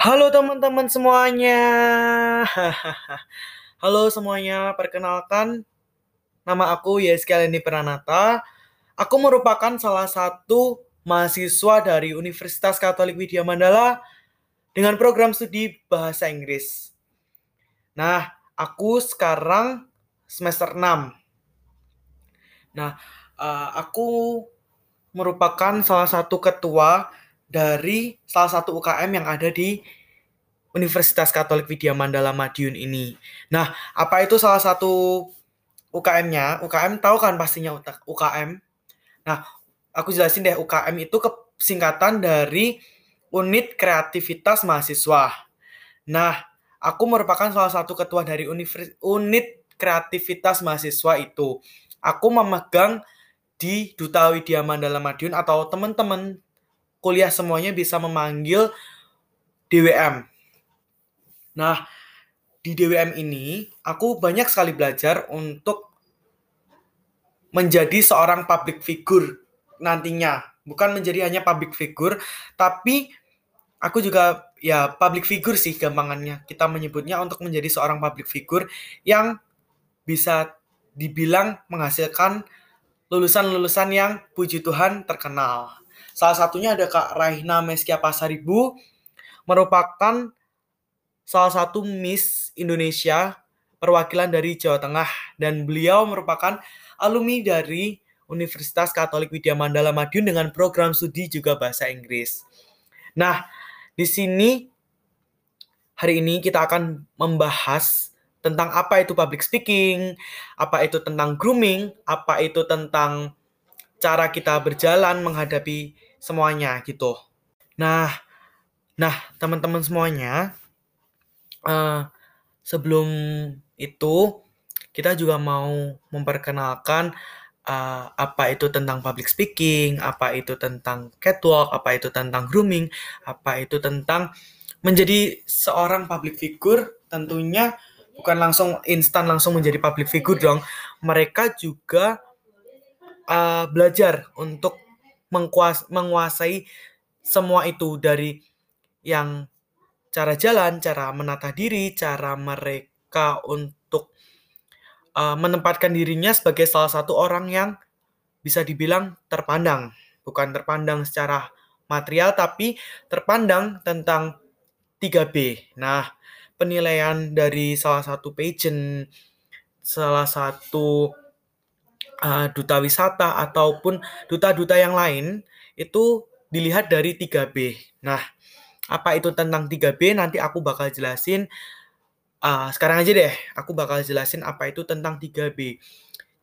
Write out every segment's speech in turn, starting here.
Halo teman-teman semuanya. Halo semuanya, perkenalkan nama aku Yeski Aleni Pranata. Aku merupakan salah satu mahasiswa dari Universitas Katolik Widya Mandala dengan program studi bahasa Inggris. Nah, aku sekarang semester 6. Nah, uh, aku merupakan salah satu ketua dari salah satu UKM yang ada di Universitas Katolik Widya Mandala Madiun ini. Nah, apa itu salah satu UKM-nya? UKM tahu kan pastinya UKM. Nah, aku jelasin deh UKM itu kesingkatan dari Unit Kreativitas Mahasiswa. Nah, aku merupakan salah satu ketua dari Unit Kreativitas Mahasiswa itu. Aku memegang di Duta Widya Mandala Madiun atau teman-teman kuliah semuanya bisa memanggil DWM. Nah, di DWM ini aku banyak sekali belajar untuk menjadi seorang public figure nantinya. Bukan menjadi hanya public figure, tapi aku juga ya public figure sih gampangannya. Kita menyebutnya untuk menjadi seorang public figure yang bisa dibilang menghasilkan lulusan-lulusan yang puji Tuhan terkenal. Salah satunya ada Kak Raihna Meskia Pasaribu, merupakan salah satu Miss Indonesia perwakilan dari Jawa Tengah dan beliau merupakan alumni dari Universitas Katolik Widya Mandala Madiun dengan program studi juga bahasa Inggris. Nah, di sini hari ini kita akan membahas tentang apa itu public speaking, apa itu tentang grooming, apa itu tentang cara kita berjalan menghadapi semuanya gitu. Nah, nah teman-teman semuanya, uh, sebelum itu kita juga mau memperkenalkan uh, apa itu tentang public speaking, apa itu tentang catwalk, apa itu tentang grooming, apa itu tentang menjadi seorang public figure. Tentunya bukan langsung instan langsung menjadi public figure dong. Mereka juga uh, belajar untuk mengkuas menguasai semua itu dari yang cara jalan, cara menata diri, cara mereka untuk uh, menempatkan dirinya sebagai salah satu orang yang bisa dibilang terpandang, bukan terpandang secara material tapi terpandang tentang 3B. Nah, penilaian dari salah satu pageant, salah satu uh, duta wisata ataupun duta-duta yang lain itu dilihat dari 3B. Nah, apa itu tentang 3B nanti aku bakal jelasin uh, sekarang aja deh. Aku bakal jelasin apa itu tentang 3B.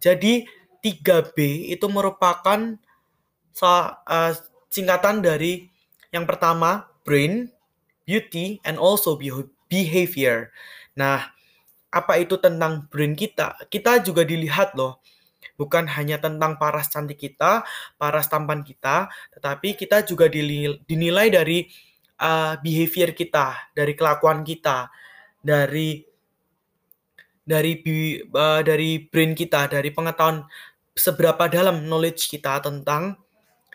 Jadi 3B itu merupakan uh, singkatan dari yang pertama brain, beauty, and also behavior. Nah, apa itu tentang brain kita? Kita juga dilihat loh bukan hanya tentang paras cantik kita, paras tampan kita, tetapi kita juga dinilai dari uh, behavior kita, dari kelakuan kita, dari dari uh, dari brain kita, dari pengetahuan seberapa dalam knowledge kita tentang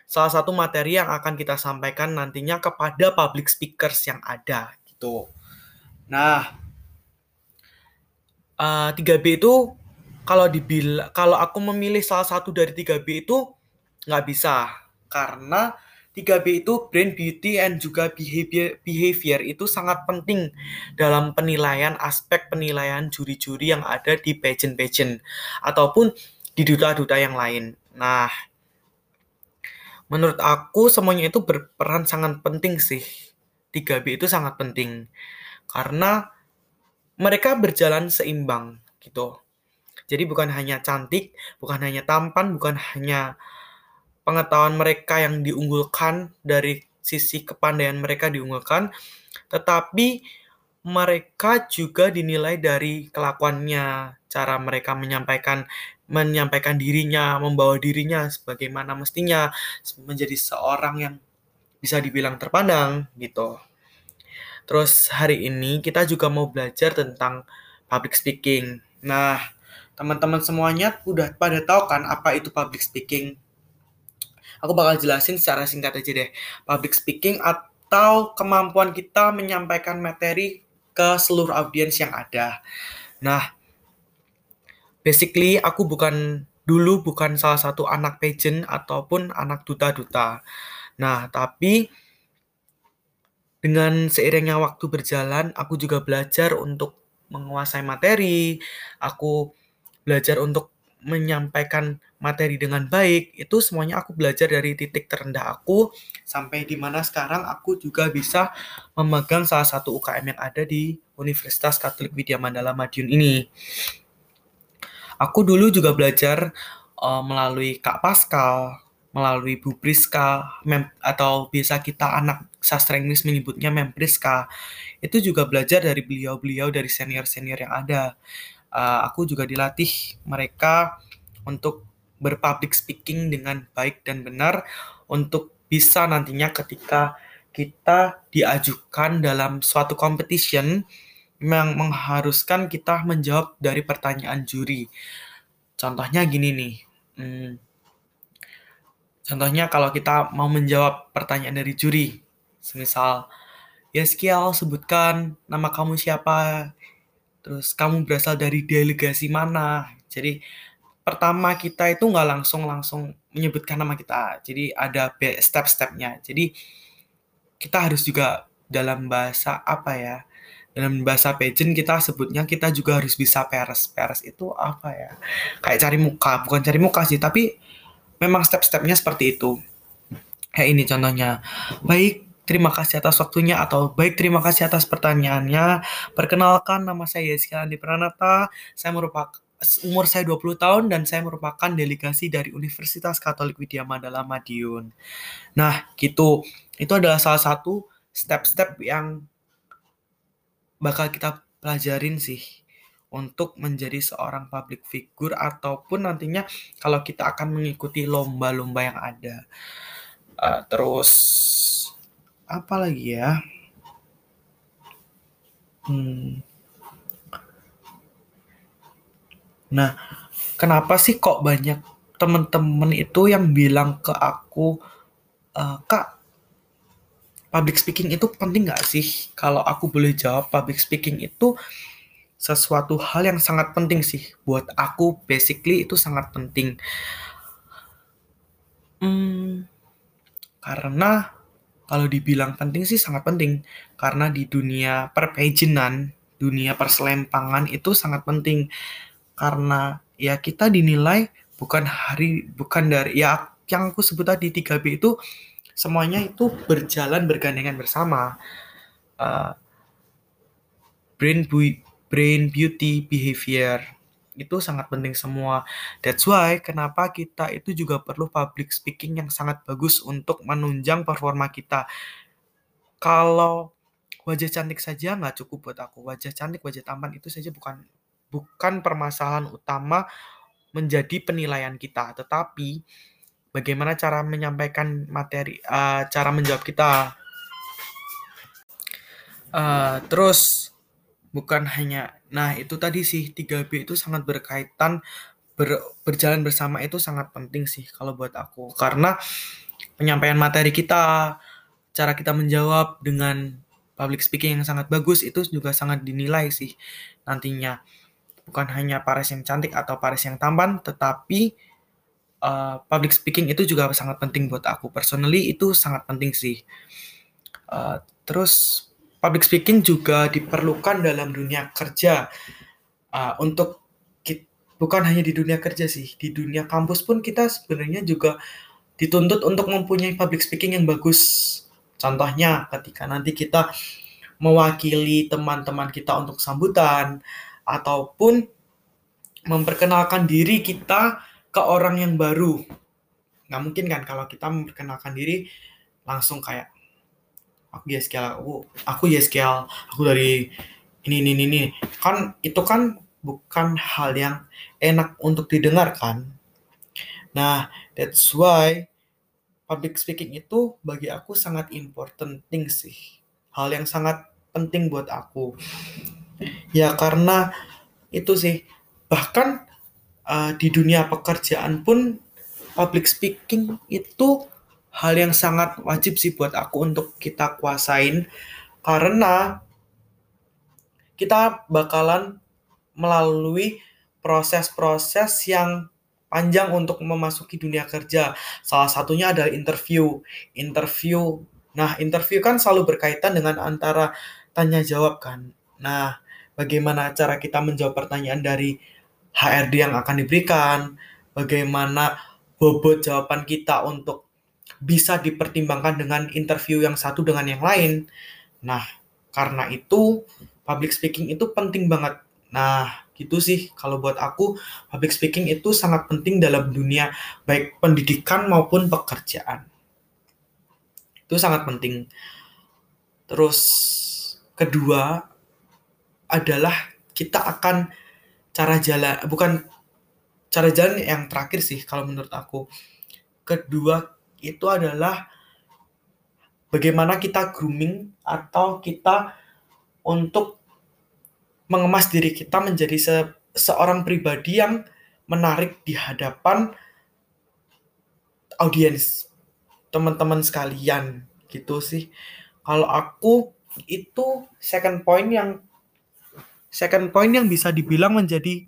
salah satu materi yang akan kita sampaikan nantinya kepada public speakers yang ada gitu. Nah, uh, 3B itu kalau dibil kalau aku memilih salah satu dari 3B itu nggak bisa karena 3B itu brain beauty and juga behavior behavior itu sangat penting dalam penilaian aspek penilaian juri-juri yang ada di pageant-pageant ataupun di duta-duta yang lain. Nah, menurut aku semuanya itu berperan sangat penting sih. 3B itu sangat penting karena mereka berjalan seimbang gitu. Jadi bukan hanya cantik, bukan hanya tampan, bukan hanya pengetahuan mereka yang diunggulkan dari sisi kepandaian mereka diunggulkan, tetapi mereka juga dinilai dari kelakuannya, cara mereka menyampaikan menyampaikan dirinya, membawa dirinya sebagaimana mestinya menjadi seorang yang bisa dibilang terpandang gitu. Terus hari ini kita juga mau belajar tentang public speaking. Nah, teman-teman semuanya udah pada tahu kan apa itu public speaking. Aku bakal jelasin secara singkat aja deh. Public speaking atau kemampuan kita menyampaikan materi ke seluruh audiens yang ada. Nah, basically aku bukan dulu bukan salah satu anak pageant ataupun anak duta-duta. Nah, tapi dengan seiringnya waktu berjalan, aku juga belajar untuk menguasai materi, aku belajar untuk menyampaikan materi dengan baik itu semuanya aku belajar dari titik terendah aku sampai di mana sekarang aku juga bisa memegang salah satu UKM yang ada di Universitas Katolik Widya Mandala Madiun ini. Aku dulu juga belajar uh, melalui Kak Pascal, melalui Bu Priska, mem atau biasa kita anak sastra Inggris menyebutnya Mem Priska. Itu juga belajar dari beliau-beliau dari senior-senior yang ada uh, aku juga dilatih mereka untuk berpublic speaking dengan baik dan benar untuk bisa nantinya ketika kita diajukan dalam suatu competition yang mengharuskan kita menjawab dari pertanyaan juri. Contohnya gini nih. Hmm, contohnya kalau kita mau menjawab pertanyaan dari juri, semisal, ya Skial sebutkan nama kamu siapa, terus kamu berasal dari delegasi mana? Jadi pertama kita itu nggak langsung langsung menyebutkan nama kita. Jadi ada step-stepnya. Jadi kita harus juga dalam bahasa apa ya? Dalam bahasa pageant kita sebutnya kita juga harus bisa peres. Peres itu apa ya? Kayak cari muka. Bukan cari muka sih tapi memang step-stepnya seperti itu. Kayak ini contohnya. Baik Terima kasih atas waktunya atau baik terima kasih atas pertanyaannya. Perkenalkan nama saya Yeskian Andi Pranata. Saya merupakan umur saya 20 tahun dan saya merupakan delegasi dari Universitas Katolik Widya Mandala Madiun. Nah, gitu. Itu adalah salah satu step-step yang bakal kita pelajarin sih untuk menjadi seorang public figure ataupun nantinya kalau kita akan mengikuti lomba-lomba yang ada. Uh, terus apa lagi ya? Hmm. Nah, kenapa sih kok banyak temen-temen itu yang bilang ke aku, e, Kak, public speaking itu penting gak sih? Kalau aku boleh jawab, public speaking itu sesuatu hal yang sangat penting sih. Buat aku, basically itu sangat penting. Hmm, karena kalau dibilang penting sih sangat penting karena di dunia perpejinan, dunia perselempangan itu sangat penting karena ya kita dinilai bukan hari bukan dari ya yang aku sebut tadi 3B itu semuanya itu berjalan bergandengan bersama. Uh, brain brain beauty behavior itu sangat penting semua. That's why kenapa kita itu juga perlu public speaking yang sangat bagus untuk menunjang performa kita. Kalau wajah cantik saja nggak cukup buat aku. Wajah cantik, wajah tampan itu saja bukan bukan permasalahan utama menjadi penilaian kita, tetapi bagaimana cara menyampaikan materi, uh, cara menjawab kita. Uh, terus bukan hanya nah itu tadi sih 3B itu sangat berkaitan ber, berjalan bersama itu sangat penting sih kalau buat aku. Karena penyampaian materi kita cara kita menjawab dengan public speaking yang sangat bagus itu juga sangat dinilai sih nantinya. Bukan hanya Paris yang cantik atau Paris yang tampan tetapi uh, public speaking itu juga sangat penting buat aku personally itu sangat penting sih. Uh, terus public speaking juga diperlukan dalam dunia kerja. Uh, untuk bukan hanya di dunia kerja sih di dunia kampus pun kita sebenarnya juga dituntut untuk mempunyai public speaking yang bagus. Contohnya ketika nanti kita mewakili teman-teman kita untuk sambutan ataupun memperkenalkan diri kita ke orang yang baru. Nggak mungkin kan kalau kita memperkenalkan diri langsung kayak aku YSKL aku aku YSKL aku dari ini ini ini kan itu kan bukan hal yang enak untuk didengarkan. Nah that's why public speaking itu bagi aku sangat important thing sih. Hal yang sangat penting buat aku. Ya karena itu sih. Bahkan uh, di dunia pekerjaan pun public speaking itu hal yang sangat wajib sih buat aku untuk kita kuasain karena kita bakalan melalui proses-proses yang panjang untuk memasuki dunia kerja. Salah satunya adalah interview. Interview. Nah, interview kan selalu berkaitan dengan antara tanya jawab kan. Nah, bagaimana cara kita menjawab pertanyaan dari HRD yang akan diberikan, bagaimana bobot jawaban kita untuk bisa dipertimbangkan dengan interview yang satu dengan yang lain. Nah, karena itu public speaking itu penting banget. Nah, gitu sih kalau buat aku public speaking itu sangat penting dalam dunia baik pendidikan maupun pekerjaan. Itu sangat penting. Terus kedua adalah kita akan cara jalan bukan cara jalan yang terakhir sih kalau menurut aku. Kedua itu adalah bagaimana kita grooming atau kita untuk mengemas diri kita menjadi se seorang pribadi yang menarik di hadapan audiens teman-teman sekalian gitu sih. Kalau aku itu second point yang second point yang bisa dibilang menjadi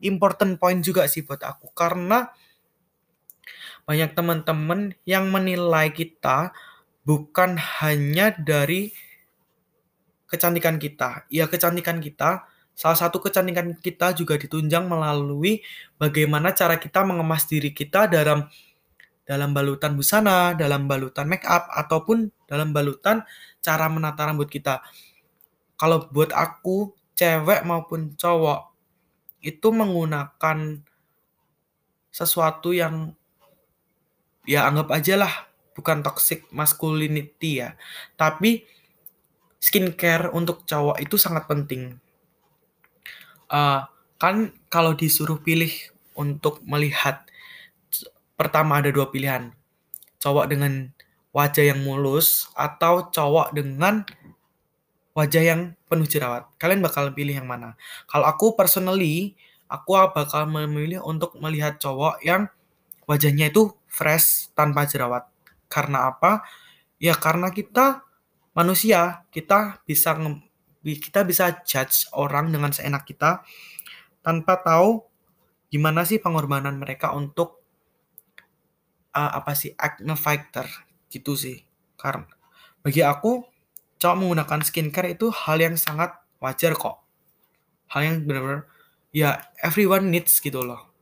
important point juga sih buat aku karena banyak teman-teman yang menilai kita bukan hanya dari kecantikan kita. Ya, kecantikan kita, salah satu kecantikan kita juga ditunjang melalui bagaimana cara kita mengemas diri kita dalam dalam balutan busana, dalam balutan make up ataupun dalam balutan cara menata rambut kita. Kalau buat aku, cewek maupun cowok itu menggunakan sesuatu yang ya anggap aja lah bukan toxic masculinity ya. Tapi skincare untuk cowok itu sangat penting. Uh, kan kalau disuruh pilih untuk melihat pertama ada dua pilihan. Cowok dengan wajah yang mulus atau cowok dengan wajah yang penuh jerawat. Kalian bakal pilih yang mana? Kalau aku personally aku bakal memilih untuk melihat cowok yang wajahnya itu fresh tanpa jerawat. Karena apa? Ya karena kita manusia, kita bisa kita bisa judge orang dengan seenak kita tanpa tahu gimana sih pengorbanan mereka untuk uh, apa sih acne fighter gitu sih. Karena bagi aku cowok menggunakan skincare itu hal yang sangat wajar kok. Hal yang benar-benar ya everyone needs gitu loh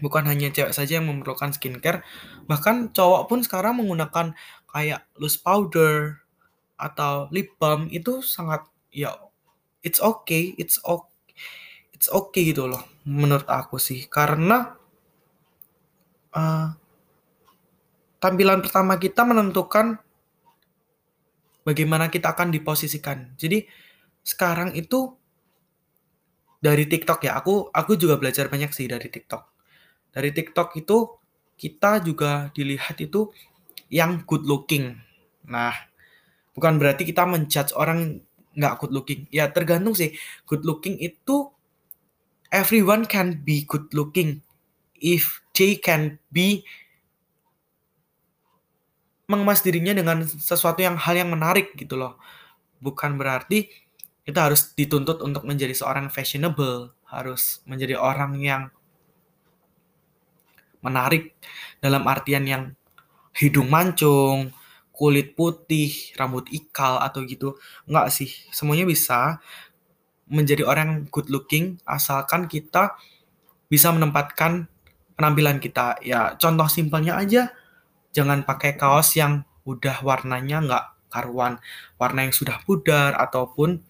bukan hanya cewek saja yang memerlukan skincare, bahkan cowok pun sekarang menggunakan kayak loose powder atau lip balm itu sangat ya it's okay, it's okay, it's okay gitu loh menurut aku sih karena uh, tampilan pertama kita menentukan bagaimana kita akan diposisikan. Jadi sekarang itu dari TikTok ya, aku aku juga belajar banyak sih dari TikTok dari TikTok itu kita juga dilihat itu yang good looking. Nah, bukan berarti kita menjudge orang nggak good looking. Ya tergantung sih. Good looking itu everyone can be good looking if they can be mengemas dirinya dengan sesuatu yang hal yang menarik gitu loh. Bukan berarti kita harus dituntut untuk menjadi seorang fashionable, harus menjadi orang yang menarik dalam artian yang hidung mancung, kulit putih, rambut ikal atau gitu. Enggak sih, semuanya bisa menjadi orang good looking asalkan kita bisa menempatkan penampilan kita. Ya, contoh simpelnya aja jangan pakai kaos yang udah warnanya nggak karuan, warna yang sudah pudar ataupun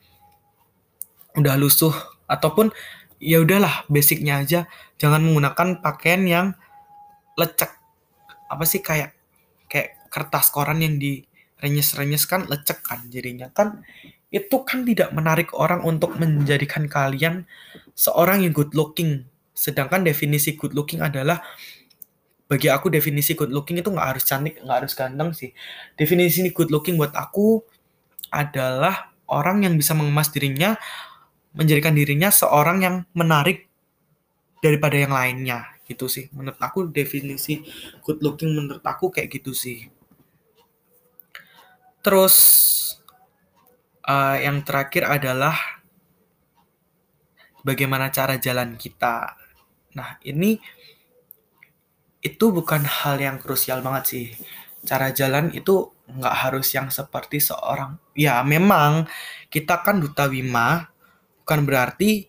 udah lusuh ataupun ya udahlah basicnya aja jangan menggunakan pakaian yang lecek. Apa sih kayak kayak kertas koran yang di renyes-renyes kan lecek kan jadinya. Kan itu kan tidak menarik orang untuk menjadikan kalian seorang yang good looking. Sedangkan definisi good looking adalah bagi aku definisi good looking itu nggak harus cantik nggak harus ganteng sih. Definisi good looking buat aku adalah orang yang bisa mengemas dirinya menjadikan dirinya seorang yang menarik daripada yang lainnya gitu sih. Menurut aku definisi good looking menurut aku kayak gitu sih. Terus uh, yang terakhir adalah bagaimana cara jalan kita. Nah ini itu bukan hal yang krusial banget sih. Cara jalan itu nggak harus yang seperti seorang ya memang kita kan duta wima bukan berarti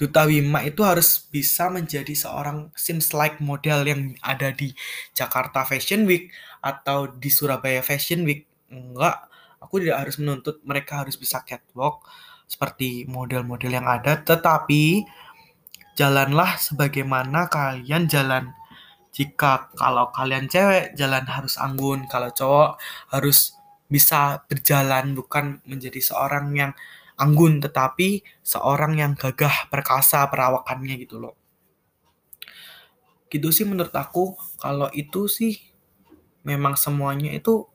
Duta Wima itu harus bisa menjadi seorang seems like model yang ada di Jakarta Fashion Week atau di Surabaya Fashion Week. Enggak, aku tidak harus menuntut mereka harus bisa catwalk seperti model-model yang ada, tetapi jalanlah sebagaimana kalian jalan. Jika kalau kalian cewek jalan harus anggun, kalau cowok harus bisa berjalan bukan menjadi seorang yang anggun tetapi seorang yang gagah perkasa perawakannya gitu loh. Gitu sih menurut aku. Kalau itu sih memang semuanya itu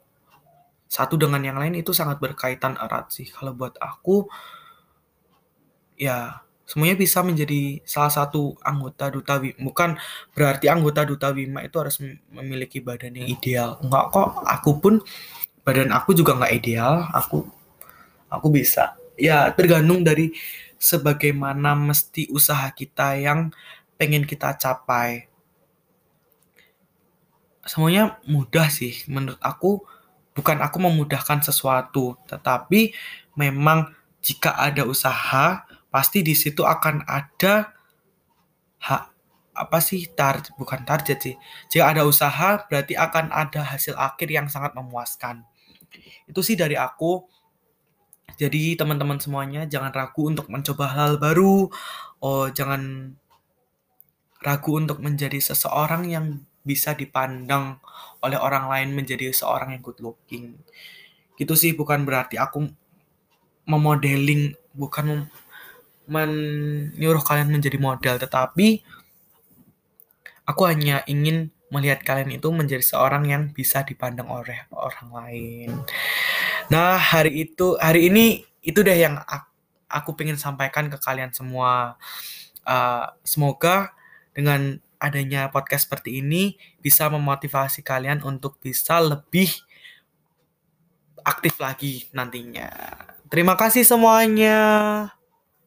satu dengan yang lain itu sangat berkaitan erat sih. Kalau buat aku ya semuanya bisa menjadi salah satu anggota duta Wima. bukan berarti anggota duta Wima itu harus memiliki badan yang ideal. Enggak kok aku pun badan aku juga nggak ideal. Aku aku bisa ya tergantung dari sebagaimana mesti usaha kita yang pengen kita capai. Semuanya mudah sih menurut aku bukan aku memudahkan sesuatu, tetapi memang jika ada usaha pasti di situ akan ada hak apa sih target bukan target sih. Jika ada usaha berarti akan ada hasil akhir yang sangat memuaskan. Itu sih dari aku jadi teman-teman semuanya jangan ragu untuk mencoba hal baru. Oh, jangan ragu untuk menjadi seseorang yang bisa dipandang oleh orang lain menjadi seorang yang good looking. Gitu sih bukan berarti aku memodeling, bukan menyuruh kalian menjadi model, tetapi aku hanya ingin melihat kalian itu menjadi seorang yang bisa dipandang oleh orang lain. Nah, hari itu hari ini itu deh yang aku, aku pengen sampaikan ke kalian semua. Uh, semoga dengan adanya podcast seperti ini bisa memotivasi kalian untuk bisa lebih aktif lagi nantinya. Terima kasih semuanya.